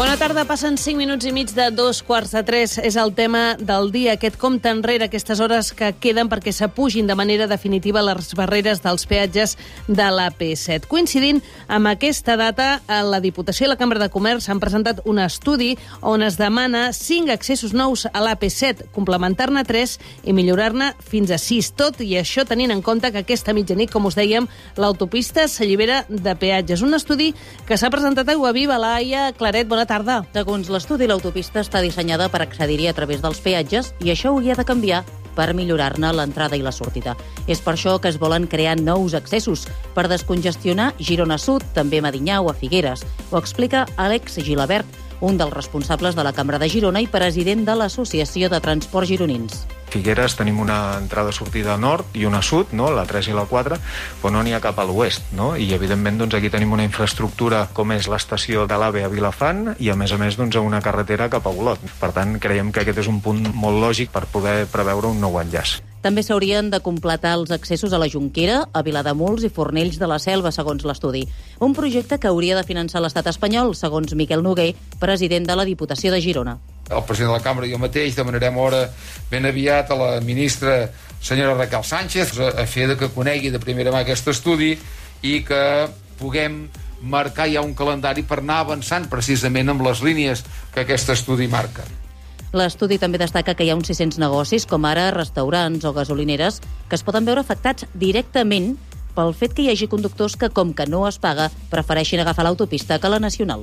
Bona tarda, passen 5 minuts i mig de dos quarts de tres. És el tema del dia, aquest compte enrere, aquestes hores que queden perquè s'apugin de manera definitiva les barreres dels peatges de l'AP7. Coincidint amb aquesta data, la Diputació i la Cambra de Comerç han presentat un estudi on es demana 5 accessos nous a l'AP7, complementar-ne 3 i millorar-ne fins a 6. Tot i això tenint en compte que aquesta mitjanit, com us dèiem, l'autopista s'allibera de peatges. Un estudi que s'ha presentat a Guaviva, Laia Claret, bona tarda. Segons l'estudi, l'autopista està dissenyada per accedir-hi a través dels peatges i això hauria de canviar per millorar-ne l'entrada i la sortida. És per això que es volen crear nous accessos per descongestionar Girona Sud, també Medinyà o a Figueres. Ho explica Àlex Gilabert, un dels responsables de la Cambra de Girona i president de l'Associació de Transport Gironins. Figueres tenim una entrada-sortida nord i una sud, no? la 3 i la 4, però no n'hi ha cap a l'oest. No? I, evidentment, doncs, aquí tenim una infraestructura com és l'estació de l'AVE a Vilafant i, a més a més, doncs, una carretera cap a Olot. Per tant, creiem que aquest és un punt molt lògic per poder preveure un nou enllaç. També s'haurien de completar els accessos a la Junquera, a Vilademuls i Fornells de la Selva, segons l'estudi. Un projecte que hauria de finançar l'estat espanyol, segons Miquel Noguer, president de la Diputació de Girona el president de la cambra i jo mateix demanarem hora ben aviat a la ministra senyora Raquel Sánchez a fer de que conegui de primera mà aquest estudi i que puguem marcar ja un calendari per anar avançant precisament amb les línies que aquest estudi marca. L'estudi també destaca que hi ha uns 600 negocis, com ara restaurants o gasolineres, que es poden veure afectats directament pel fet que hi hagi conductors que, com que no es paga, prefereixin agafar l'autopista que la nacional.